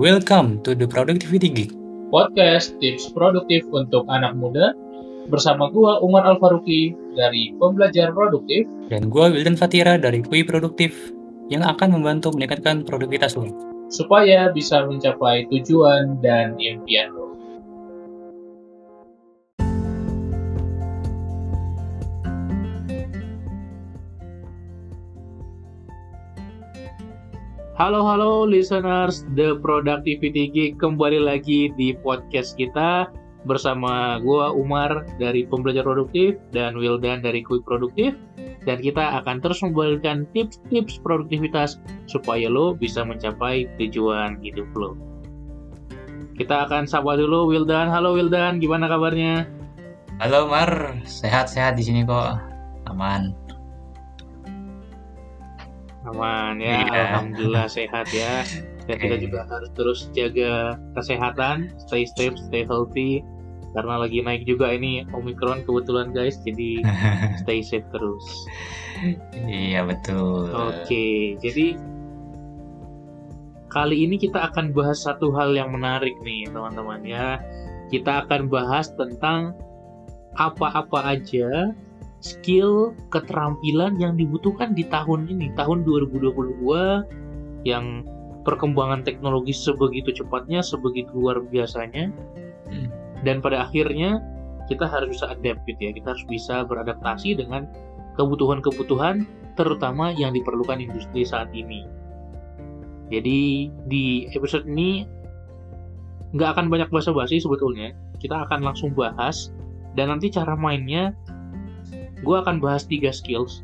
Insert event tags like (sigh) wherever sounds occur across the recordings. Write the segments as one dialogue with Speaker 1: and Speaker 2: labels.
Speaker 1: Welcome to the Productivity Geek.
Speaker 2: podcast tips produktif untuk anak muda bersama gua Umar Alfaruki dari Pembelajar Produktif.
Speaker 1: Dan gue Wildan Fatira dari Kui Produktif yang akan membantu meningkatkan produktivitas lo.
Speaker 2: supaya bisa mencapai tujuan dan impian lo. Halo halo listeners, The Productivity Geek kembali lagi di podcast kita bersama gua Umar dari Pembelajar Produktif dan Wildan dari Quick Produktif dan kita akan terus memberikan tips-tips produktivitas supaya lo bisa mencapai tujuan hidup lo. Kita akan sapa dulu Wildan. Halo Wildan, gimana kabarnya?
Speaker 3: Halo Mar, sehat-sehat di sini kok. Aman.
Speaker 2: Aman ya,
Speaker 3: Iya.
Speaker 2: alhamdulillah sehat ya. Dan kita juga harus terus jaga kesehatan, stay safe, stay healthy. Karena lagi naik juga ini Omicron kebetulan guys, jadi (laughs) stay safe terus.
Speaker 3: iya betul.
Speaker 2: Oke, jadi kali ini kita akan bahas satu hal yang menarik nih teman-teman ya. Kita akan bahas tentang apa-apa aja skill keterampilan yang dibutuhkan di tahun ini, tahun 2022 yang perkembangan teknologi sebegitu cepatnya, sebegitu luar biasanya.
Speaker 3: Hmm.
Speaker 2: Dan pada akhirnya kita harus bisa adapt gitu ya. Kita harus bisa beradaptasi dengan kebutuhan-kebutuhan terutama yang diperlukan industri saat ini. Jadi di episode ini nggak akan banyak basa-basi sebetulnya. Kita akan langsung bahas dan nanti cara mainnya gue akan bahas tiga skills.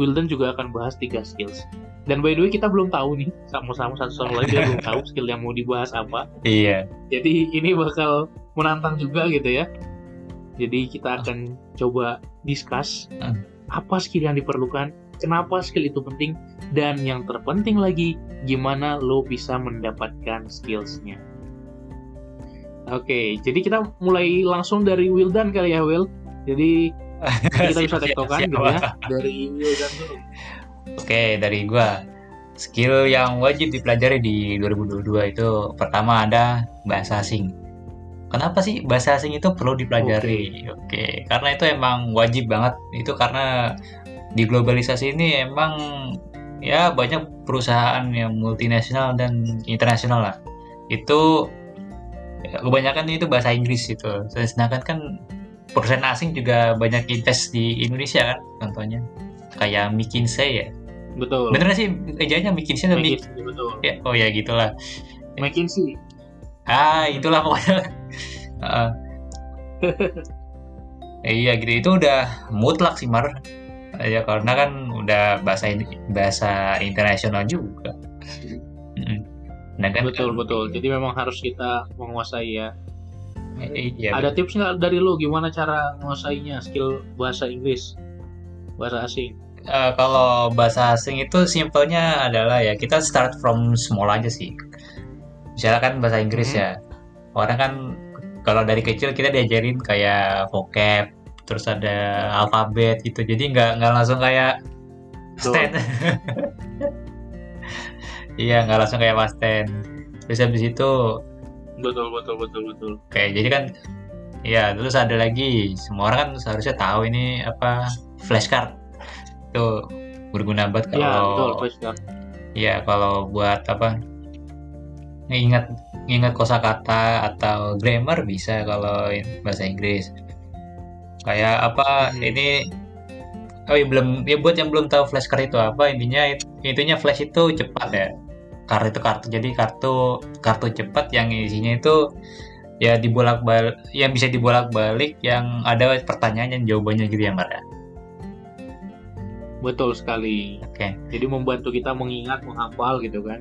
Speaker 2: Wildan juga akan bahas tiga skills. Dan by the way kita belum tahu nih sama-sama satu sama lain belum tahu skill yang mau dibahas apa.
Speaker 3: Iya.
Speaker 2: Jadi ini bakal menantang juga gitu ya. Jadi kita akan coba discuss
Speaker 3: Hmm.
Speaker 2: apa skill yang diperlukan, kenapa skill itu penting, dan yang terpenting lagi gimana lo bisa mendapatkan skillsnya. Oke, jadi kita mulai langsung dari Wildan kali ya Will. Jadi (laughs) kita bisa tektokan gitu ya dari dulu.
Speaker 3: Oke, dari gua. Skill yang wajib dipelajari di 2022 itu pertama ada bahasa asing. Kenapa sih bahasa asing itu perlu dipelajari? Oke, karena itu emang wajib banget. Itu karena di globalisasi ini emang ya banyak perusahaan yang multinasional dan internasional lah. Itu ya, kebanyakan itu bahasa Inggris itu. Sedangkan kan perusahaan asing juga banyak invest di Indonesia kan contohnya kayak McKinsey ya
Speaker 2: Betul.
Speaker 3: bener sih ejanya McKinsey atau Mc-
Speaker 2: McKinsey, betul.
Speaker 3: ya oh ya gitulah
Speaker 2: McKinsey.
Speaker 3: ah itulah pokoknya Heeh. iya gitu itu udah mutlak sih Mar ya karena kan udah bahasa bahasa internasional juga nah kan
Speaker 2: Betul betul. Jadi memang harus kita menguasai ya.
Speaker 3: Iya
Speaker 2: Ada tips nggak dari lo gimana cara menguasainya skill bahasa Inggris, bahasa asing?
Speaker 3: Eh, kalau bahasa asing itu simpelnya adalah ya kita start from small aja sih. Misalnya kan bahasa Inggris
Speaker 2: Hmm.
Speaker 3: ya. Orang kan kalau dari kecil kita diajarin kayak vocab, terus ada alfabet gitu. Jadi nggak nggak langsung kayak stand. (laughs) Iya nggak langsung kayak past tense. Terus habis itu
Speaker 2: Betul betul betul betul.
Speaker 3: kayak jadi kan ya terus ada lagi semua orang kan seharusnya tahu ini apa flashcard itu berguna banget
Speaker 2: Ya
Speaker 3: kalau
Speaker 2: betul flashcard.
Speaker 3: Ya kalau buat apa ngingat ngingat kosakata atau grammar bisa kalau bahasa Inggris. Kayak apa
Speaker 2: Hmm.
Speaker 3: ini oh ya belum ya buat yang belum tahu flashcard itu apa intinya it- intinya flash itu cepat ya. Kartu itu kartu jadi kartu kartu cepat yang isinya itu ya dibolak balik yang bisa dibolak balik yang ada pertanyaan dan jawabannya gitu ya Mbak ya.
Speaker 2: Betul sekali.
Speaker 3: Oke.
Speaker 2: Jadi membantu kita mengingat, menghafal gitu kan.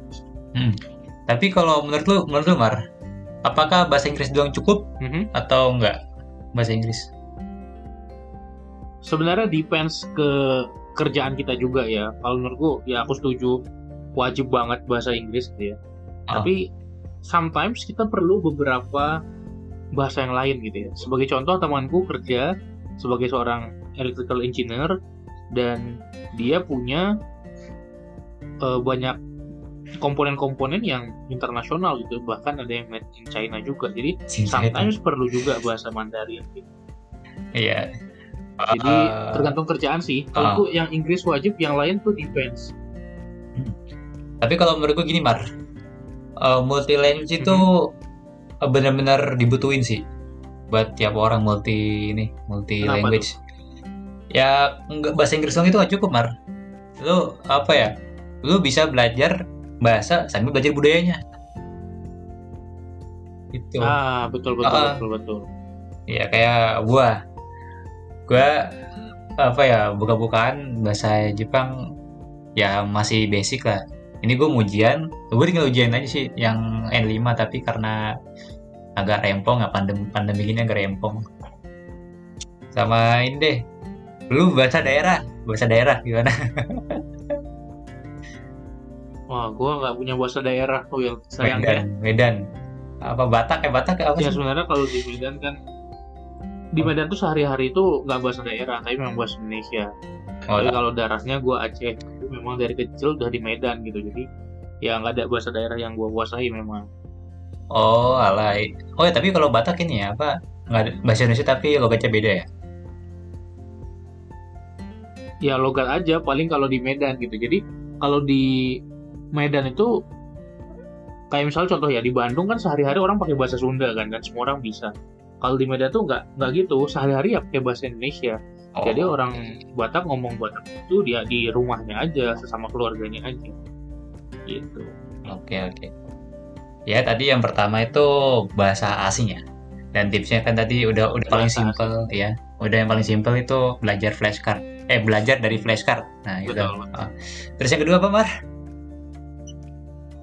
Speaker 3: Hmm. Tapi kalau menurut lu, menurut lu Mar, apakah bahasa Inggris doang cukup
Speaker 2: Mhm.
Speaker 3: atau enggak bahasa Inggris?
Speaker 2: Sebenarnya depends ke kerjaan kita juga ya. Kalau menurutku ya aku setuju wajib banget bahasa Inggris gitu ya.
Speaker 3: Oh.
Speaker 2: Tapi sometimes kita perlu beberapa bahasa yang lain gitu ya. Sebagai contoh temanku kerja sebagai seorang electrical engineer dan dia punya eh, banyak komponen-komponen yang internasional gitu bahkan ada yang made in China juga jadi sometimes perlu juga bahasa Mandarin gitu.
Speaker 3: Iya.
Speaker 2: jadi
Speaker 3: Eh,
Speaker 2: tergantung kerjaan sih kalau
Speaker 3: ah.
Speaker 2: tuh yang Inggris wajib yang lain tuh depends
Speaker 3: Tapi kalau menurut gue gini Mar, multi language itu
Speaker 2: Mm-hmm.
Speaker 3: eh, benar-benar dibutuhin sih buat tiap orang multi ini multi
Speaker 2: Kenapa
Speaker 3: language. Ya nggak bahasa Inggris dong itu nggak cukup Mar. Lu apa ya? Lu bisa belajar bahasa sambil belajar budayanya. Itu.
Speaker 2: ah betul betul
Speaker 3: Ah.
Speaker 2: betul betul
Speaker 3: Ya kayak gua. Gua apa ya buka-bukaan bahasa Jepang ya masih basic lah. Ini gue ujian, gue tinggal ujian aja sih yang N5 tapi karena agak rempong ya pandemi pandemi gini agak rempong. Sama ini deh. Lu bahasa daerah, bahasa daerah gimana? (laughs)
Speaker 2: wah gua nggak punya bahasa daerah tuh yang sayang ya
Speaker 3: Medan, Medan. Apa Batak ya Batak ya apa
Speaker 2: ya sebenarnya kalau di Medan kan di Medan tuh sehari-hari itu nggak bahasa daerah tapi memang bahasa Indonesia
Speaker 3: Oh,
Speaker 2: tapi kalau darahnya gua Aceh memang dari kecil udah di Medan gitu. Jadi ya nggak ada bahasa daerah yang gua kuasai memang.
Speaker 3: Oh alay. Oh ya tapi kalau Batak ini ya apa? Nggak ada bahasa Indonesia tapi logatnya beda ya?
Speaker 2: ya logat aja. Paling kalau di Medan gitu. Jadi kalau di Medan itu kayak misalnya contoh ya di Bandung kan sehari-hari orang pakai bahasa Sunda kan dan semua orang bisa. Kalau di Medan tuh nggak nggak gitu. Sehari-hari ya pakai bahasa Indonesia
Speaker 3: Oh.
Speaker 2: jadi orang Batak ngomong Batak itu dia di rumahnya aja sesama keluarganya aja gitu
Speaker 3: Oke oke. Ya tadi yang pertama itu bahasa asing ya. Dan tipsnya kan tadi udah udah paling
Speaker 2: Bahasa
Speaker 3: simple ya. Udah yang paling simple itu belajar flashcard. Eh belajar dari flashcard. Nah itu.
Speaker 2: Betul.
Speaker 3: Ah. Terus yang kedua apa Mar?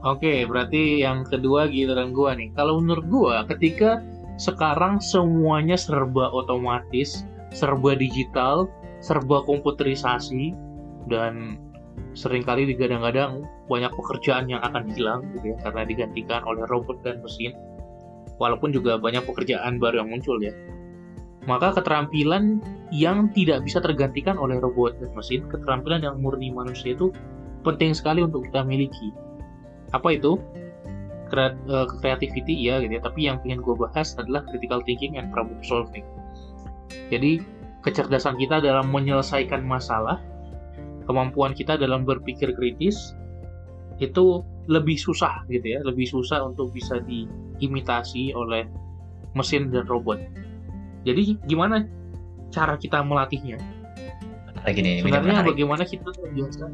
Speaker 2: Oke, berarti yang kedua giliran gua nih. Kalau menurut gua, ketika sekarang semuanya serba otomatis, serba digital, serba komputerisasi, dan sering kali digadang-gadang banyak pekerjaan yang akan hilang gitu ya, karena digantikan oleh robot dan mesin. Walaupun juga banyak pekerjaan baru yang muncul ya. Maka keterampilan yang tidak bisa tergantikan oleh robot dan mesin, keterampilan yang murni manusia itu penting sekali untuk kita miliki apa itu Krea- eh, ya gitu ya tapi yang ingin gue bahas adalah critical thinking and problem solving jadi kecerdasan kita dalam menyelesaikan masalah kemampuan kita dalam berpikir kritis itu lebih susah gitu ya lebih susah untuk bisa diimitasi oleh mesin dan robot jadi gimana cara kita melatihnya
Speaker 3: Lagi nih. ini
Speaker 2: sebenarnya
Speaker 3: menarik.
Speaker 2: bagaimana kita biasa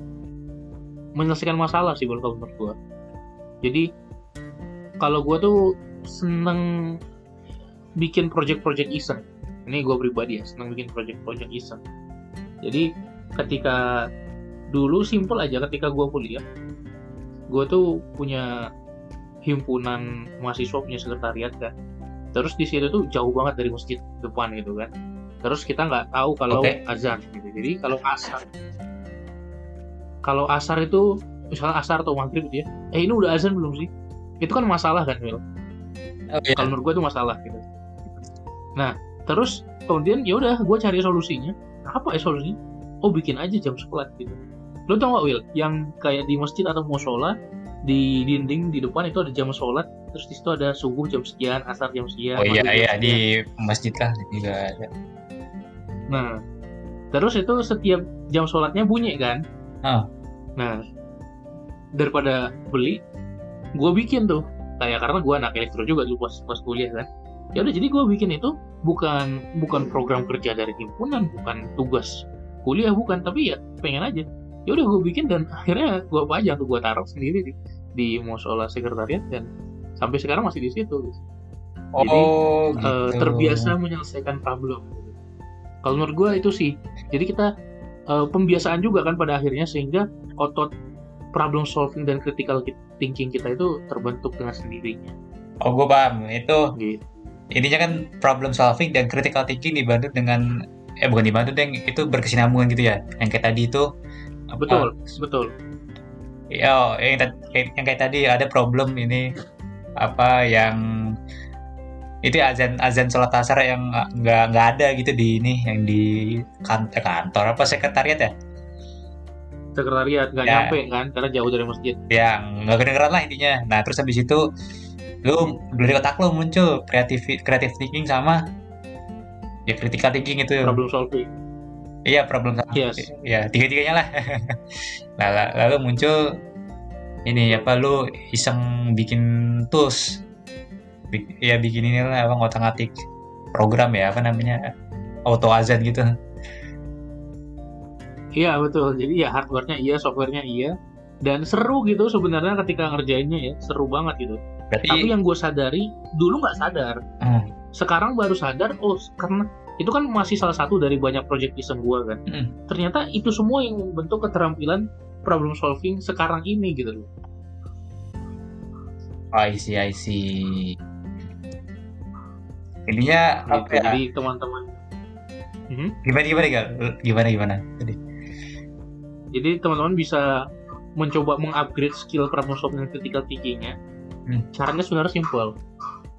Speaker 2: menyelesaikan masalah sih kalau menurut gua jadi kalau gua tuh seneng bikin project-project iseng ini gua pribadi ya seneng bikin project-project iseng. Jadi ketika dulu simple aja ketika gua kuliah gua tuh punya himpunan mahasiswa punya sekretariat kan terus di situ tuh jauh banget dari masjid depan gitu kan. Terus kita nggak tahu kalau
Speaker 3: Oke.
Speaker 2: azan gitu. Jadi kalau asar kalau asar itu misalnya asar atau maghrib gitu ya eh ini udah azan belum sih? Itu kan masalah kan Will
Speaker 3: Oh, iya.
Speaker 2: kalau menurut gue itu masalah gitu. Nah terus kemudian ya udah gue cari solusinya apa ya solusinya oh bikin aja jam sholat gitu lo tau gak Will yang kayak di masjid atau musola di dinding di depan itu ada jam sholat terus di situ ada subuh jam sekian asar jam sekian
Speaker 3: Oh iya iya
Speaker 2: sekian.
Speaker 3: di masjid lah juga ada.
Speaker 2: Nah, terus itu setiap jam sholatnya bunyi kan?
Speaker 3: Ah.
Speaker 2: Nah, daripada beli, gue bikin tuh. Kayak karena gue anak elektro juga dulu pas pas kuliah kan. Ya udah jadi gue bikin itu bukan bukan program kerja dari himpunan, bukan tugas kuliah bukan, tapi ya pengen aja. Ya udah gue bikin dan akhirnya gue pajang tuh gue taruh sendiri di di musola sekretariat dan sampai sekarang masih di situ. Jadi,
Speaker 3: Oh
Speaker 2: eh,
Speaker 3: gitu.
Speaker 2: terbiasa menyelesaikan problem. Kalau menurut gue itu sih, jadi kita eh, pembiasaan juga kan pada akhirnya sehingga otot problem solving dan critical thinking kita itu terbentuk dengan sendirinya.
Speaker 3: Oh gue paham itu
Speaker 2: Gitu.
Speaker 3: Intinya kan problem solving dan critical thinking dibantu dengan eh bukan dibantu deh itu berkesinambungan gitu ya yang kayak tadi itu
Speaker 2: Betul, betul.
Speaker 3: ya yang, ta- kayak- yang kayak tadi ada problem ini apa yang itu ya, azan azan sholat asar yang nggak nggak ada gitu di ini yang di kantor kantor apa sekretariat ya
Speaker 2: sekretariat nggak
Speaker 3: Ya.
Speaker 2: nyampe kan karena jauh dari masjid
Speaker 3: yang nggak kedengeran lah intinya nah terus habis itu lu dari otak lu muncul kreatif kreatif thinking sama ya critical thinking itu.
Speaker 2: Problem solving.
Speaker 3: Iya problem
Speaker 2: Yes.
Speaker 3: ya tiga tiganya lah. (laughs) Nah, la- lalu muncul ini apa lu iseng bikin tools. Bik- ya bikin ini lah apa ngotak ngatik program ya apa namanya auto azan gitu.
Speaker 2: Iya betul. Jadi ya hardware-nya iya software-nya iya. Dan seru gitu sebenarnya ketika ngerjainnya ya seru banget gitu tapi yang gue sadari dulu nggak sadar
Speaker 3: Hmm.
Speaker 2: sekarang baru sadar oh karena itu kan masih salah satu dari banyak project iseng gue kan
Speaker 3: Hmm.
Speaker 2: ternyata itu semua yang membentuk keterampilan problem solving sekarang ini gitu loh
Speaker 3: oh, I see I see ininya apa
Speaker 2: Gitu.
Speaker 3: ya
Speaker 2: jadi teman-teman Mhm.
Speaker 3: gimana gimana Gal? gimana gimana tadi
Speaker 2: jadi teman-teman bisa mencoba mengupgrade skill problem solving critical thinking-nya
Speaker 3: Hmm.
Speaker 2: caranya sebenarnya simpel.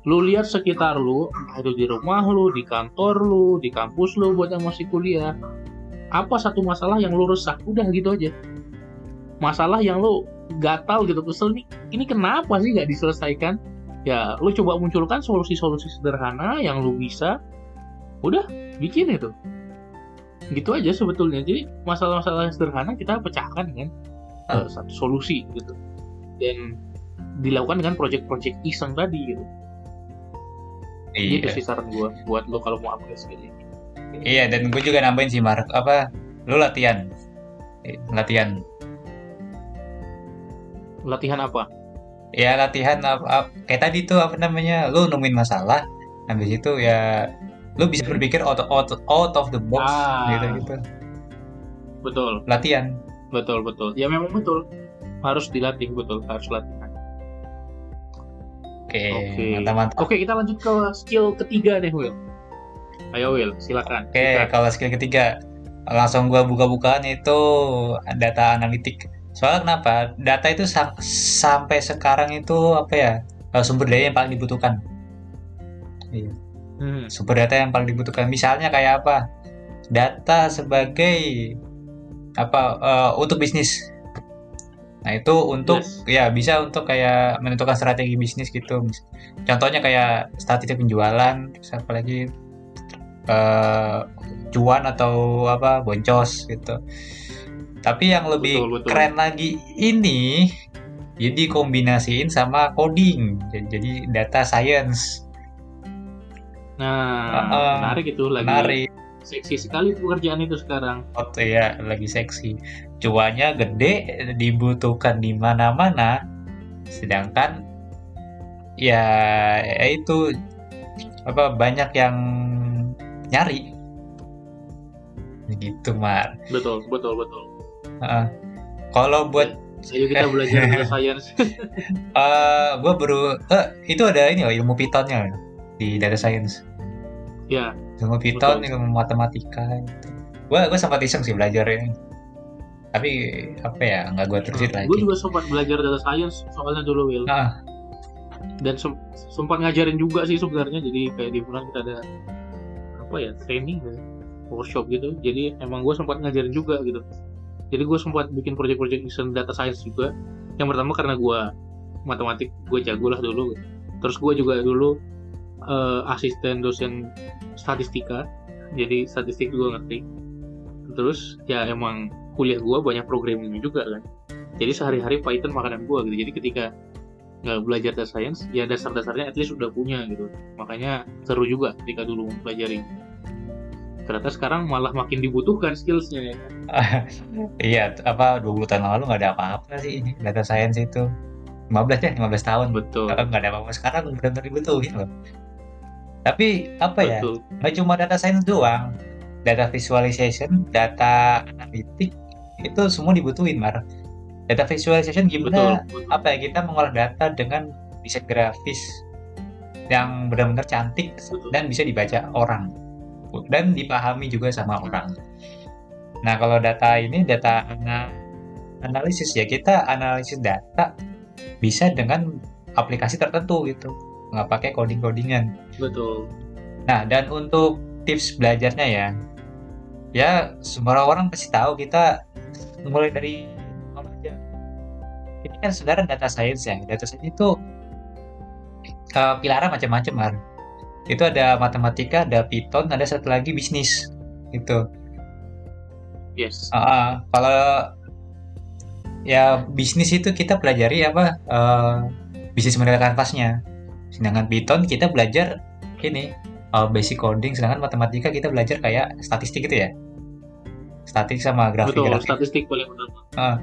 Speaker 2: Lu lihat sekitar lu entah itu di rumah lu di kantor lu di kampus lu buat yang masih kuliah apa satu masalah yang lu resah? Udah gitu aja. Masalah yang lu gatal gitu kesel nih ini kenapa sih nggak diselesaikan? Ya lu coba munculkan solusi-solusi sederhana yang lu bisa. Udah bikin itu. Gitu aja sebetulnya. Jadi masalah-masalah sederhana kita pecahkan dengan
Speaker 3: Ah.
Speaker 2: eh, satu solusi gitu. Dan dilakukan dengan project-project iseng tadi gitu.
Speaker 3: Iya.
Speaker 2: sih saran gue buat lo kalau mau upgrade skill ini.
Speaker 3: Iya dan gue juga nambahin sih Mark. Apa lu latihan? Eh, latihan.
Speaker 2: Latihan apa?
Speaker 3: Ya latihan ap- ap- kayak tadi tuh apa namanya lu nemuin masalah habis itu ya lu bisa berpikir out, out, out of the box
Speaker 2: Ah.
Speaker 3: gitu gitu.
Speaker 2: Betul.
Speaker 3: Latihan.
Speaker 2: Betul betul. Ya memang betul. Harus dilatih betul. Harus latihan
Speaker 3: oke
Speaker 2: Oke.
Speaker 3: mantap mantap
Speaker 2: oke kita lanjut ke skill ketiga deh Will ayo Will silakan.
Speaker 3: Oke kalau skill ketiga langsung gua buka-bukaan itu data analitik. Soalnya kenapa? Data itu sam- sampai sekarang itu apa ya eh, sumber daya yang paling dibutuhkan.
Speaker 2: Hmm,
Speaker 3: sumber data yang paling dibutuhkan. Misalnya kayak apa? Data sebagai apa eh, untuk bisnis nah itu untuk
Speaker 2: Yes.
Speaker 3: ya bisa untuk kayak menentukan strategi bisnis gitu contohnya kayak statistik penjualan terus apa lagi? Eh, cuan atau apa boncos gitu. Tapi yang lebih
Speaker 2: Betul, betul.
Speaker 3: keren lagi ini jadi kombinasiin sama coding jadi, data science.
Speaker 2: Nah
Speaker 3: Ah,
Speaker 2: menarik itu lagi
Speaker 3: menarik.
Speaker 2: seksi sekali pekerjaan itu sekarang.
Speaker 3: Foto ya lagi seksi cuannya gede dibutuhkan di mana-mana. Sedangkan ya, ya itu apa banyak yang nyari. Gitu mar.
Speaker 2: Betul betul betul.
Speaker 3: Heeh. kalau buat
Speaker 2: ayo kita belajar (laughs) data science. (laughs)
Speaker 3: Eh gue baru eh, itu ada ini loh ilmu Pythonnya di data science.
Speaker 2: Ya.
Speaker 3: Ilmu Python
Speaker 2: Betul.
Speaker 3: ilmu matematika gitu. gue gue sempat iseng sih belajar ini tapi apa ya nggak gue terusin lagi.
Speaker 2: gue juga sempat belajar data science soalnya dulu Will
Speaker 3: Ah.
Speaker 2: dan sem- sempat ngajarin juga sih sebenarnya. Jadi kayak di bulan kita ada apa ya training ya, workshop gitu. Jadi emang gue sempat ngajarin juga gitu. Jadi gue sempat bikin project-project iseng data science juga. Yang pertama karena gue matematik gue jago lah dulu terus gue juga dulu eh, asisten dosen statistika. Jadi statistik gue ngerti. Terus ya emang kuliah gue banyak programming juga kan. Jadi sehari-hari Python makanan gue gitu. Jadi ketika nggak belajar data science ya dasar-dasarnya at least udah punya gitu. Makanya seru juga ketika dulu mempelajari. Ternyata sekarang malah makin dibutuhkan skillsnya ya. (laughs)
Speaker 3: iya apa 20 tahun lalu nggak ada apa-apa sih ini data science itu. 15 ya 15 tahun.
Speaker 2: Betul.
Speaker 3: Nggak ada apa-apa sekarang benar-benar dibutuhin loh. Tapi apa ya
Speaker 2: betul.
Speaker 3: nggak cuma data science doang. Data visualization data analitik itu semua dibutuhin mar data visualization
Speaker 2: betul,
Speaker 3: gimana
Speaker 2: betul.
Speaker 3: apa ya kita mengolah data dengan desain grafis yang benar-benar cantik
Speaker 2: Betul.
Speaker 3: dan bisa dibaca orang dan dipahami juga sama orang. Nah kalau data ini data ana- analisis ya kita analisis data bisa dengan aplikasi tertentu gitu nggak pakai coding-codingan.
Speaker 2: betul
Speaker 3: Nah dan untuk tips belajarnya ya ya semua orang pasti tahu kita mulai dari aja. Ini kan saudara data science ya. Data science itu uh, pilarnya macam-macam kan. Itu ada matematika, ada Python, ada satu lagi bisnis. Itu.
Speaker 2: Yes.
Speaker 3: Uh, kalau ya bisnis itu kita pelajari apa uh, bisnis model kanvasnya. Sedangkan Python kita belajar ini uh, basic coding, sedangkan matematika kita belajar kayak statistik gitu ya. Statistik sama grafik.
Speaker 2: Betul,
Speaker 3: grafik.
Speaker 2: statistik paling utama.
Speaker 3: Uh,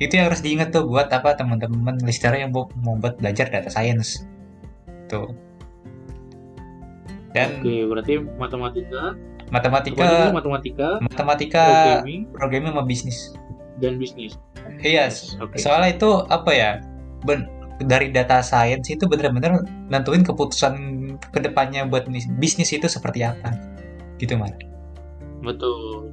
Speaker 3: itu yang harus diingat tuh buat apa teman-teman listener yang mau mau buat belajar data science. Tuh. Dan
Speaker 2: Oke, berarti matematika,
Speaker 3: matematika,
Speaker 2: matematika,
Speaker 3: matematika,
Speaker 2: programming,
Speaker 3: programming sama bisnis.
Speaker 2: dan bisnis.
Speaker 3: Iya,
Speaker 2: Oke.
Speaker 3: soalnya itu apa ya? Ben, dari data science itu benar-benar nentuin keputusan ke depannya buat bis- bisnis itu seperti apa, gitu mas.
Speaker 2: Betul.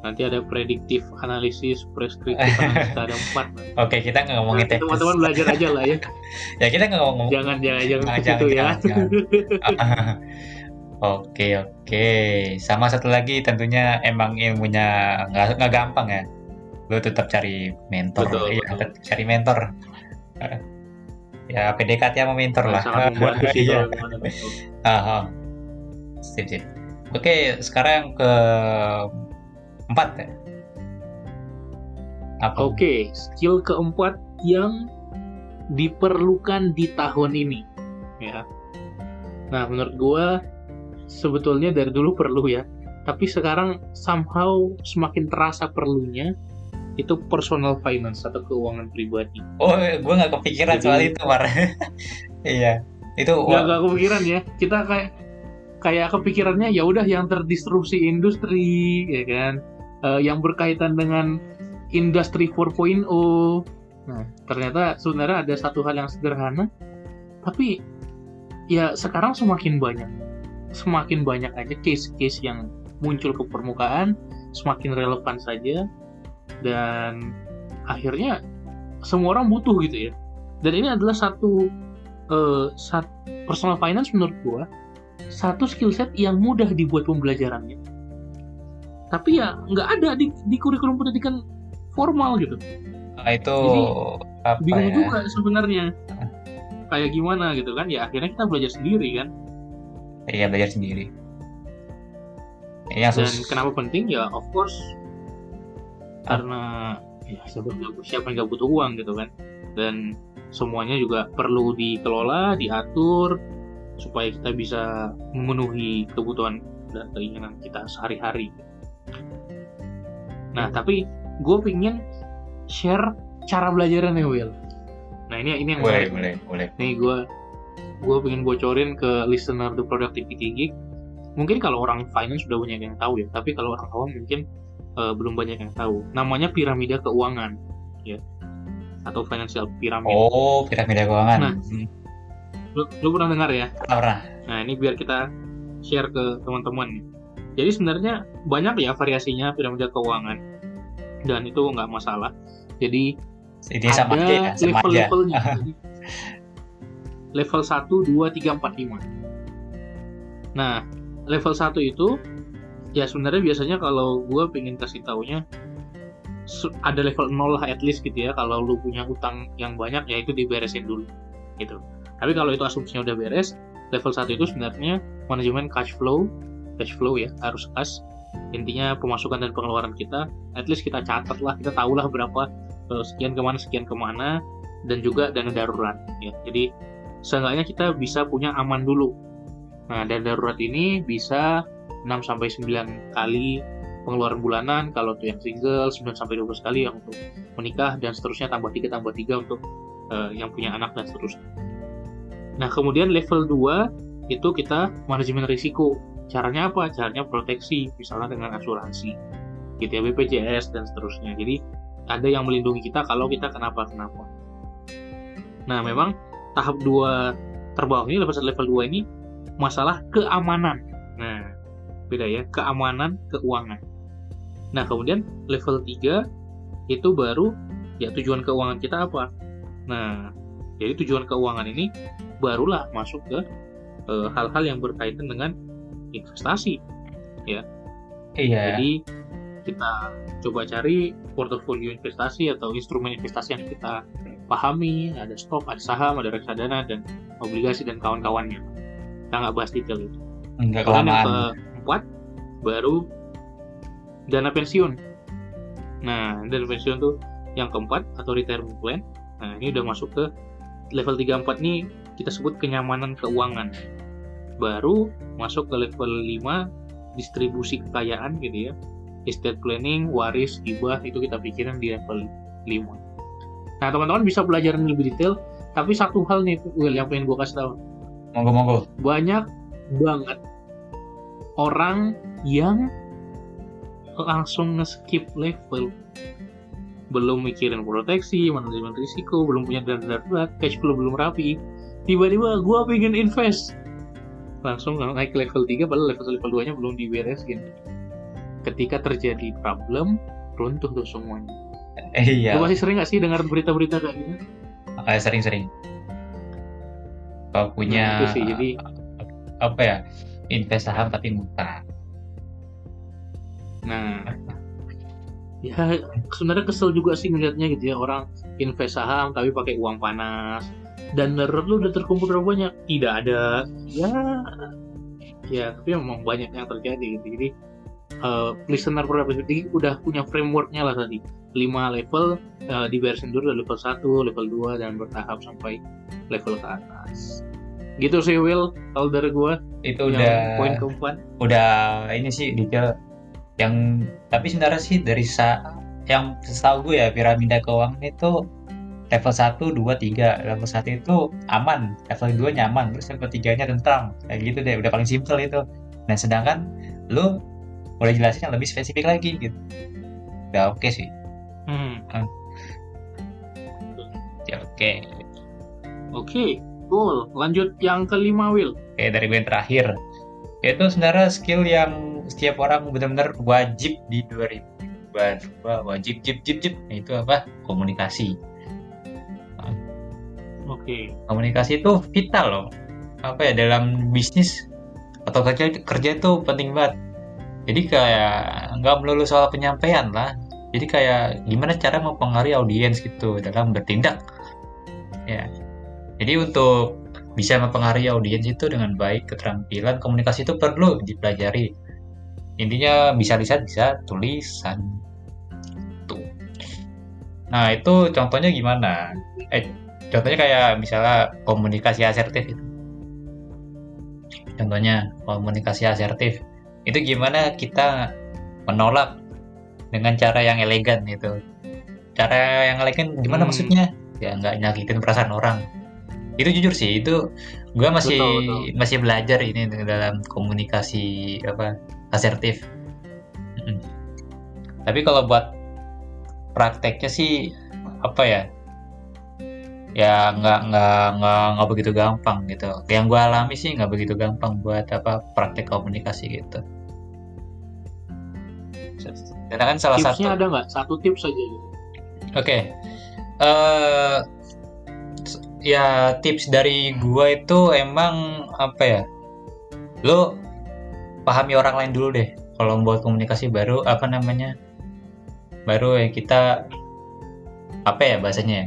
Speaker 2: Nanti ada prediktif analisis, preskriptif (laughs) analisis, ada empat.
Speaker 3: Oke, kita nggak ngomongin teknis.
Speaker 2: teman-teman belajar aja lah ya. (laughs)
Speaker 3: Ya kita nggak ngomong.
Speaker 2: Jangan jangan jangan
Speaker 3: Jangan,
Speaker 2: ke situ
Speaker 3: jangan,
Speaker 2: ya.
Speaker 3: jangan, (laughs) Oke oke. Sama satu lagi tentunya emang ilmunya nggak nggak gampang ya. Lo tetap cari mentor.
Speaker 2: Betul,
Speaker 3: Iya,
Speaker 2: betul.
Speaker 3: tetap cari mentor. Ya PDKT sama mentor lah.
Speaker 2: Sangat membantu sih
Speaker 3: Iya.
Speaker 2: ada mentor.
Speaker 3: Aha. Sip, sip. Oke, sekarang ke empat ya. Apa?
Speaker 2: Oke, skill keempat yang diperlukan di tahun ini, ya. Nah, menurut gua sebetulnya dari dulu perlu ya, tapi sekarang somehow semakin terasa perlunya itu personal finance atau keuangan pribadi.
Speaker 3: Oh, gue nggak kepikiran
Speaker 2: Jadi-
Speaker 3: soal itu, Mar. (laughs) iya. Itu
Speaker 2: Nggak
Speaker 3: wah,
Speaker 2: nggak kepikiran ya, kita kayak kayak kepikirannya ya udah yang terdisrupsi industri, ya kan, Eh, yang berkaitan dengan industri 4.0. Nah, ternyata sebenarnya ada satu hal yang sederhana, tapi ya sekarang semakin banyak, semakin banyak aja case-case yang muncul ke permukaan, semakin relevan saja, dan akhirnya semua orang butuh gitu ya. Dan ini adalah satu eh, sat- personal finance menurut gua satu skill set yang mudah dibuat pembelajarannya. Tapi ya nggak ada di, di kurikulum pendidikan formal gitu.
Speaker 3: ah, itu
Speaker 2: Jadi,
Speaker 3: apa
Speaker 2: bingung
Speaker 3: ya?
Speaker 2: juga sebenarnya. Kayak gimana gitu kan? Ya akhirnya kita belajar sendiri kan?
Speaker 3: Iya, belajar sendiri. Yang
Speaker 2: dan
Speaker 3: sus-
Speaker 2: kenapa penting? Ya of course. Karena ya siapa nggak- siapa yang nggak butuh uang gitu kan? Dan semuanya juga perlu dikelola diatur supaya kita bisa memenuhi kebutuhan dan keinginan kita sehari-hari nah tapi gue pingin share cara belajarnya Will nah ini ini yang
Speaker 3: boleh, boleh, boleh.
Speaker 2: nih gue gue pengen bocorin ke listener The Productivity Geek mungkin kalau orang finance sudah banyak yang tahu ya tapi kalau orang awam mungkin eh, belum banyak yang tahu namanya piramida keuangan ya atau financial pyramid
Speaker 3: Oh, piramida keuangan.
Speaker 2: Nah.
Speaker 3: Hmm,
Speaker 2: lu, lu pernah dengar ya
Speaker 3: pernah.
Speaker 2: nah ini biar kita share ke teman-teman nih. Jadi sebenarnya banyak ya variasinya piramida keuangan dan itu nggak masalah jadi
Speaker 3: Ini sama
Speaker 2: ada
Speaker 3: aja ya, sama aja.
Speaker 2: level-levelnya. (laughs) Jadi, level 1, 2, 3, 4, 5. Nah, level 1 itu ya sebenarnya biasanya kalau gue pengen kasih taunya ada level 0 lah at least gitu ya kalau lu punya utang yang banyak ya itu diberesin dulu gitu tapi kalau itu asumsinya udah beres level 1 itu sebenarnya manajemen cash flow cash flow ya harus kas. Intinya pemasukan dan pengeluaran kita at least kita catat lah kita tahu lah berapa eh, sekian ke mana sekian ke mana dan juga dana darurat ya. Jadi seenggaknya kita bisa punya aman dulu. Nah dana darurat ini bisa 6 sampai 9 kali pengeluaran bulanan kalau tuh yang single 9 sampai 12 kali yang untuk menikah dan seterusnya tambah 3 tambah 3 untuk eh, yang punya anak dan seterusnya. Nah kemudian level 2 itu kita manajemen risiko caranya apa? Caranya proteksi misalnya dengan asuransi gitu ya BPJS dan seterusnya. Jadi ada yang melindungi kita kalau kita kenapa kenapa nah memang tahap 2 terbawah ini level level 2 ini masalah keamanan. Nah beda ya keamanan keuangan. Nah kemudian level 3 itu baru ya tujuan keuangan kita apa? Nah jadi tujuan keuangan ini barulah masuk ke eh, hal-hal yang berkaitan dengan investasi
Speaker 3: Iya.
Speaker 2: jadi kita coba cari portofolio investasi atau instrumen investasi yang kita pahami ada stok ada saham ada reksadana dan obligasi dan kawan-kawannya kita nggak bahas detail itu
Speaker 3: Enggak
Speaker 2: Kemudian yang keempat baru dana pensiun. Nah, dana pensiun tuh yang keempat atau retirement plan. Nah, ini udah masuk ke level 3 4 nih kita sebut kenyamanan keuangan. Baru masuk ke level 5 distribusi kekayaan gitu ya. Estate planning, waris, hibah itu kita pikirin di level 5. Nah, teman-teman bisa belajar ini lebih detail, tapi satu hal nih Will yang pengen gue kasih tahu
Speaker 3: Monggo monggo.
Speaker 2: banyak banget orang yang langsung nge-skip level belum mikirin proteksi, manajemen risiko, belum punya dana darurat, cash flow belum rapi. Tiba-tiba gua pengen invest. Langsung naik level 3 padahal level level 2-nya belum diberesin. Ketika terjadi problem, runtuh tuh semuanya.
Speaker 3: Eh, iya.
Speaker 2: Lu masih sering gak sih dengar berita-berita kayak gitu?
Speaker 3: Makanya sering-sering. Kalau punya
Speaker 2: Nah, sih, jadi
Speaker 3: apa ya? Invest saham tapi ngutang.
Speaker 2: Nah, ya sebenarnya kesel juga sih ngelihatnya gitu ya orang invest saham tapi pakai uang panas dan darurat lu udah terkumpul berapa banyak? Tidak ada. Ya. Ya tapi memang banyak yang terjadi gitu. Jadi eh, listener produk jadi udah punya frameworknya lah tadi. 5 level eh, diberesin dulu dari level 1, level 2 dan bertahap sampai level ke atas. Gitu sih Will kalau dari gua.
Speaker 3: Itu
Speaker 2: yang
Speaker 3: udah
Speaker 2: poin keempat.
Speaker 3: udah ini sih detail yang tapi sebenarnya sih dari sa yang setahu gue ya piramida keuangan itu level 1, 2, 3 level 1 itu aman. Level 2 nyaman. Terus level 3 nya tentram kayak gitu deh. Udah paling simpel itu. Nah sedangkan lu udah jelasin yang lebih spesifik lagi gitu. Udah oke sih.
Speaker 2: Hmm.
Speaker 3: ya oke.
Speaker 2: Oke, cool. Lanjut yang kelima, Will.
Speaker 3: oke dari gue yang terakhir. Itu sebenarnya skill yang setiap orang benar-benar wajib di 2022 wajib jip jip jip. Nah, itu apa? Komunikasi
Speaker 2: Oke.
Speaker 3: komunikasi itu vital loh. Apa ya dalam bisnis atau kerja kerja itu penting banget. Jadi kayak nggak melulu soal penyampaian lah. Jadi kayak gimana cara mempengaruhi audiens gitu dalam bertindak. Ya. Jadi untuk bisa mempengaruhi audiens itu dengan baik keterampilan komunikasi itu perlu dipelajari. Intinya bisa lisan bisa tulisan. Tuh. Nah itu contohnya gimana? Eh contohnya kayak misalnya komunikasi asertif itu contohnya komunikasi asertif. Itu gimana kita menolak dengan cara yang elegan itu cara yang elegan gimana
Speaker 2: Hmm.
Speaker 3: maksudnya? Ya nggak nyakitin perasaan orang. Itu jujur sih itu gue masih
Speaker 2: Betul, betul.
Speaker 3: masih belajar ini dalam komunikasi apa asertif. Tapi kalau buat prakteknya sih apa ya ya nggak nggak nggak nggak begitu gampang gitu yang gue alami sih nggak begitu gampang buat apa praktek komunikasi gitu karena kan salah satu
Speaker 2: Tipsnya ada nggak? Satu tips saja. Gitu.
Speaker 3: Oke. eh s- ya tips dari gua itu emang apa ya? Lo pahami orang lain dulu deh. Kalau membuat komunikasi baru apa namanya? Baru ya kita apa ya bahasanya? ya?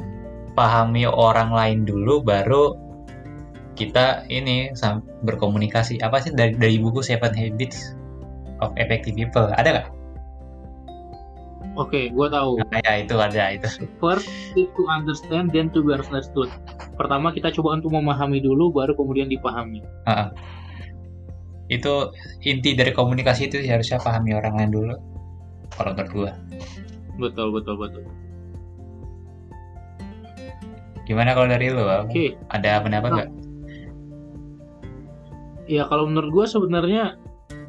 Speaker 3: Pahami orang lain dulu baru kita ini berkomunikasi. Apa sih dari dari buku Seven Habits of Effective People? Ada nggak?
Speaker 2: Oke, gue tahu.
Speaker 3: Nah, ya itu ada itu.
Speaker 2: First is to understand, then to be understood. Pertama kita coba untuk memahami dulu, baru kemudian dipahami.
Speaker 3: Heeh. Itu inti dari komunikasi itu harusnya pahami orang lain dulu. Kalau menurut gua.
Speaker 2: Betul, betul, betul.
Speaker 3: Gimana kalau dari lu?
Speaker 2: Oke,
Speaker 3: Ada pendapat
Speaker 2: Nah.
Speaker 3: nggak?
Speaker 2: ya kalau menurut gue sebenarnya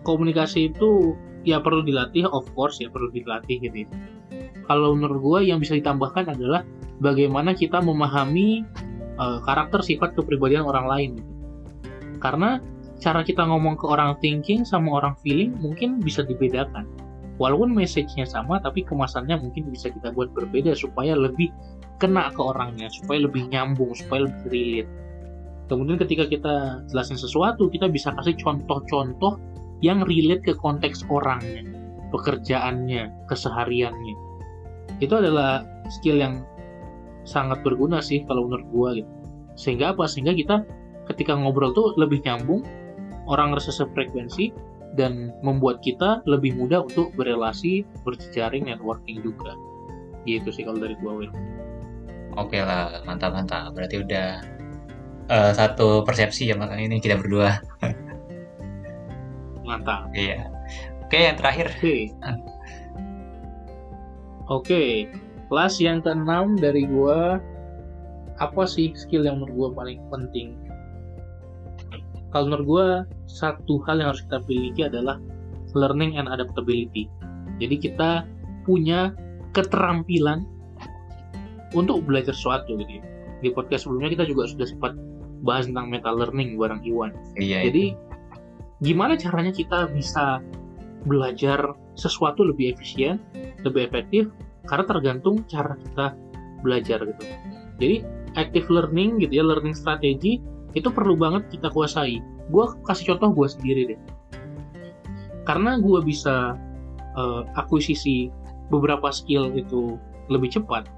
Speaker 2: komunikasi itu ya perlu dilatih, of course ya perlu dilatih gitu. ya. Kalau menurut gue yang bisa ditambahkan adalah bagaimana kita memahami eh, karakter sifat kepribadian orang lain. gitu. Karena cara kita ngomong ke orang thinking sama orang feeling mungkin bisa dibedakan. Walaupun message-nya sama, tapi kemasannya mungkin bisa kita buat berbeda supaya lebih kena ke orangnya, supaya lebih nyambung, supaya lebih relate. Kemudian ketika kita jelasin sesuatu, kita bisa kasih contoh-contoh yang relate ke konteks orangnya. pekerjaannya, kesehariannya. Itu adalah skill yang sangat berguna sih kalau menurut gua gitu. Sehingga apa? Sehingga kita ketika ngobrol tuh lebih nyambung, orang ngerasa sefrekuensi dan membuat kita lebih mudah untuk berrelasi, berjejaring, networking juga. Gitu sih kalau dari gua, Will.
Speaker 3: Oke lah, mantap-mantap. Berarti udah eh, satu persepsi ya makanya ini kita berdua. (laughs)
Speaker 2: Mantap.
Speaker 3: Iya. Oke, yang terakhir.
Speaker 2: Oke. Oke, kelas yang keenam dari gua apa sih skill yang menurut gua paling penting? Kalau menurut gua satu hal yang harus kita miliki adalah learning and adaptability. Jadi kita punya keterampilan untuk belajar sesuatu gitu ya. Di podcast sebelumnya kita juga sudah sempat bahas tentang meta learning bareng Iwan.
Speaker 3: Iya.
Speaker 2: Jadi gimana caranya kita bisa belajar sesuatu lebih efisien, lebih efektif karena tergantung cara kita belajar gitu. Jadi active learning gitu ya, learning strategi itu perlu banget kita kuasai. Gue kasih contoh gue sendiri deh. Karena gue bisa uh, akuisisi beberapa skill itu lebih cepat,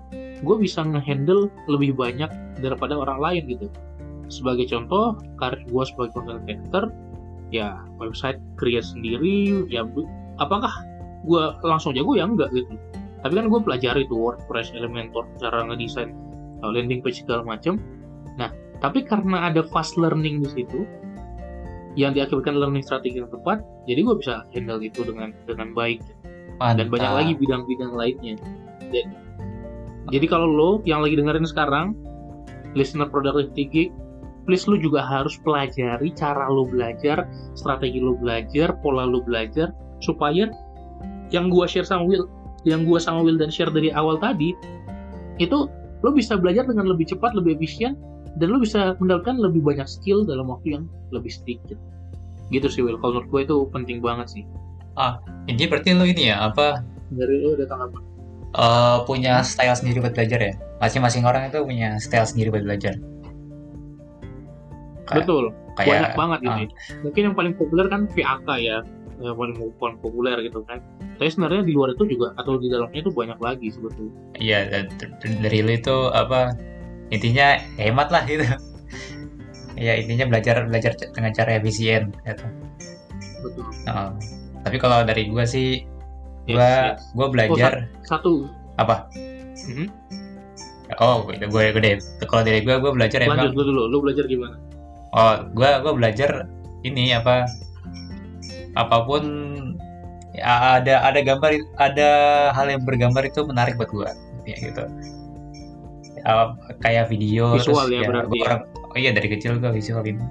Speaker 2: gue bisa ngehandle lebih banyak daripada orang lain gitu. Sebagai contoh, karir gue sebagai content creator, ya website create sendiri ya apakah gue langsung jago? Ya enggak gitu. Tapi kan gue pelajari tuh WordPress Elementor cara ngedesain uh, landing page segala macam nah tapi karena ada fast learning di situ yang diakibatkan learning strategi yang tepat jadi gue bisa handle itu dengan dengan baik.
Speaker 3: Mantap.
Speaker 2: dan banyak lagi bidang-bidang lainnya. Jadi, jadi kalau lo yang lagi dengerin sekarang listener productivity geek please lu juga harus pelajari cara lu belajar, strategi lu belajar, pola lu belajar, supaya yang gua share sama Will, yang gua sama Will dan share dari awal tadi, itu lu bisa belajar dengan lebih cepat, lebih efisien, dan lu bisa mendapatkan lebih banyak skill dalam waktu yang lebih sedikit. Gitu sih Will, kalau menurut gue itu penting banget sih.
Speaker 3: Ini berarti lu ini ya apa
Speaker 2: Dari lu ada tanggapan?
Speaker 3: Eh, punya style sendiri buat belajar ya? Masing-masing orang itu punya style sendiri buat belajar. Kayak-
Speaker 2: Betul,
Speaker 3: Kayak
Speaker 2: banyak banget
Speaker 3: ah,
Speaker 2: ini. Mungkin yang paling populer kan VAK ya, yang paling, paling populer gitu kan. Tapi sebenarnya di luar itu juga atau di dalamnya itu banyak lagi sebetulnya.
Speaker 3: Iya, da- da- dari itu apa intinya hemat lah gitu. Ya intinya belajar belajar dengan cara efisien. Gitu.
Speaker 2: Betul.
Speaker 3: Nah, tapi kalau dari gua sih,
Speaker 2: Yes,
Speaker 3: gua
Speaker 2: yes.
Speaker 3: gua belajar
Speaker 2: Satu.
Speaker 3: apa?
Speaker 2: Mhm.
Speaker 3: Oh, gue gue gue deh. Kalau dari gua gua belajar
Speaker 2: Lanjut
Speaker 3: emang.
Speaker 2: lu dulu, lu belajar gimana?
Speaker 3: Oh, gua gua belajar ini apa? Apa pun ya, ada ada gambar ada hal yang bergambar itu menarik buat gua ya gitu. Ya, kayak video
Speaker 2: Visual
Speaker 3: terus
Speaker 2: ya berarti
Speaker 3: gua
Speaker 2: ya?
Speaker 3: orang- oh iya dari kecil gua visual ini.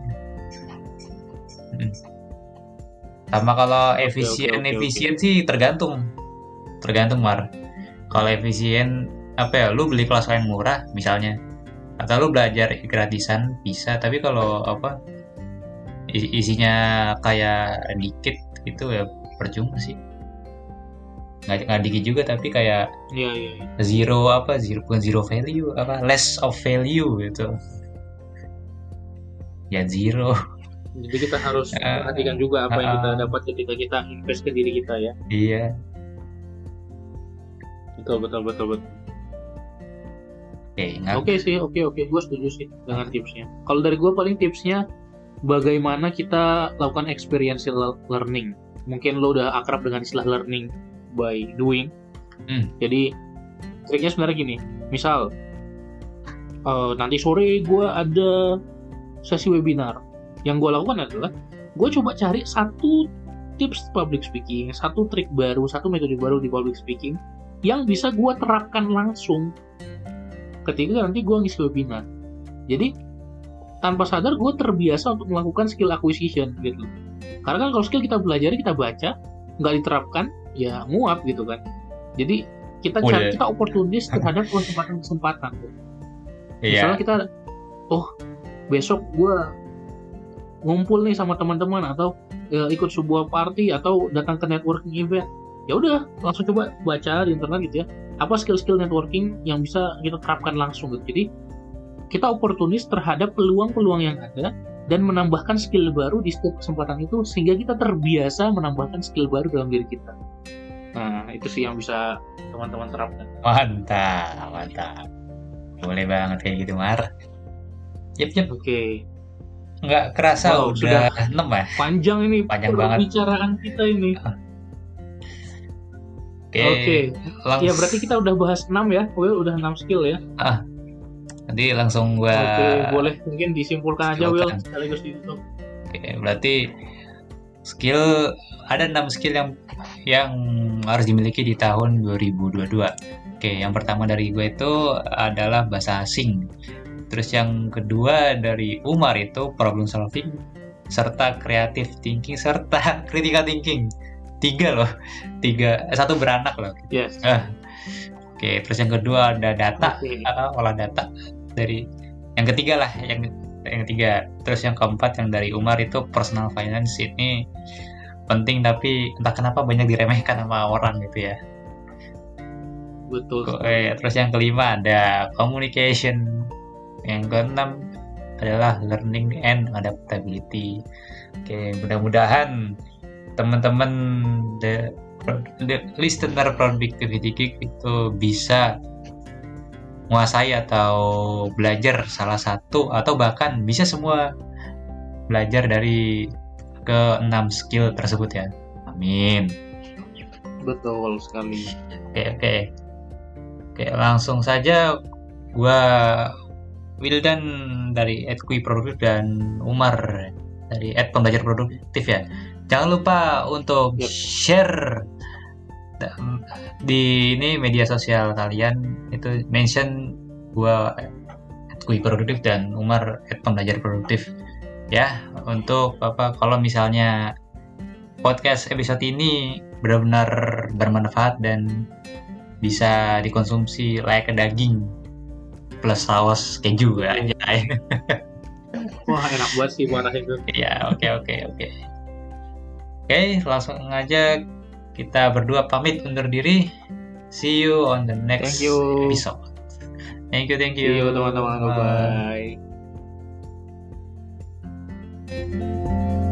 Speaker 3: Mm. Sama kalau efisien
Speaker 2: oke, oke.
Speaker 3: efisien sih tergantung tergantung mar. Kalau efisien apa ya? Lu beli kelas yang murah misalnya atau lu belajar gratisan bisa tapi kalau apa isi- isinya kayak dikit itu ya percuma sih nggak nggak dikit juga tapi kayak
Speaker 2: Iya, iya, iya.
Speaker 3: zero apa zero bukan zero value apa less of value gitu ya zero
Speaker 2: Jadi kita harus
Speaker 3: Eh,
Speaker 2: perhatikan juga apa yang kita
Speaker 3: eh,
Speaker 2: dapat ketika kita invest ke diri kita ya.
Speaker 3: iya
Speaker 2: Betul, betul, betul, betul.
Speaker 3: oke nggak
Speaker 2: Oke sih, oke, oke. Gue setuju sih dengan tipsnya. Kalau dari gue paling tipsnya bagaimana kita lakukan experiential learning. Mungkin lo udah akrab dengan istilah learning by doing.
Speaker 3: Hmm.
Speaker 2: Jadi triknya sebenarnya gini. Misal eh, nanti sore gue ada sesi webinar. Yang gue lakukan adalah gue coba cari satu tips public speaking, satu trik baru, satu metode baru di public speaking yang bisa gue terapkan langsung ketika nanti gue ngisi webinar. Jadi tanpa sadar gue terbiasa untuk melakukan skill acquisition gitu. Karena kan kalau skill kita pelajari kita baca nggak diterapkan ya nguap gitu kan. Jadi kita
Speaker 3: Oh,
Speaker 2: cari
Speaker 3: iya.
Speaker 2: kita oportunis terhadap kesempatan-kesempatan.
Speaker 3: iya
Speaker 2: Misalnya kita oh besok gue ngumpul nih sama teman-teman atau eh, ikut sebuah party atau datang ke networking event ya udah langsung coba baca di internet gitu ya apa skill-skill networking yang bisa kita terapkan langsung gitu jadi kita oportunis terhadap peluang-peluang yang ada dan menambahkan skill baru di setiap kesempatan itu sehingga kita terbiasa menambahkan skill baru dalam diri kita Nah, itu sih yang bisa teman-teman terapkan.
Speaker 3: Mantap, mantap. Boleh banget kayak gitu, Mar. Yep, yep.
Speaker 2: Oke,
Speaker 3: Nggak kerasa
Speaker 2: Wow,
Speaker 3: udah 6 ya.
Speaker 2: panjang ini
Speaker 3: Panjang banget.
Speaker 2: pembicaraan kita ini.
Speaker 3: Oke.
Speaker 2: Oke,
Speaker 3: Langs-
Speaker 2: ya berarti kita udah bahas 6 ya. Will udah 6 skill ya.
Speaker 3: Nanti langsung gua
Speaker 2: Oke, boleh mungkin disimpulkan aja Will sekaligus ditutup.
Speaker 3: Oke, berarti skill ada enam skill yang yang harus dimiliki di tahun 2022. Oke, yang pertama dari gue itu adalah bahasa asing. Terus yang kedua dari Umar itu problem solving serta creative thinking serta (laughs) critical thinking. Tiga loh, tiga eh, satu beranak loh.
Speaker 2: Yes.
Speaker 3: Ah. Oke, terus yang kedua ada data
Speaker 2: Oke.
Speaker 3: uh, olah data dari yang ketiga lah yang yang ketiga terus yang keempat yang dari Umar itu personal finance ini penting tapi entah kenapa banyak diremehkan sama orang gitu ya
Speaker 2: Betul.
Speaker 3: Ko- eh, terus yang kelima ada communication yang keenam adalah learning and adaptability. Oke mudah-mudahan teman-teman the, the listener productivity geek itu bisa menguasai atau belajar salah satu atau bahkan bisa semua belajar dari keenam skill tersebut ya. Amin.
Speaker 2: Betul sekali.
Speaker 3: Oke oke. Oke langsung saja gua Wildan dari Edkui Produktif dan Umar dari Ed Pembelajar Produktif ya. Jangan lupa untuk
Speaker 2: Yep.
Speaker 3: share da- di ini media sosial kalian itu mention gua Edkui Produktif dan Umar Ed Pembelajar Produktif ya untuk apa kalau misalnya podcast episode ini benar-benar bermanfaat dan bisa dikonsumsi layak daging plus saus keju aja. (laughs)
Speaker 2: Wah enak banget sih warna itu.
Speaker 3: ya, oke oke oke. Oke, langsung aja kita berdua pamit undur diri. See you on the next
Speaker 2: Thank you.
Speaker 3: episode. Thank you, thank you.
Speaker 2: See you teman-teman.
Speaker 3: Bye.
Speaker 2: Bye.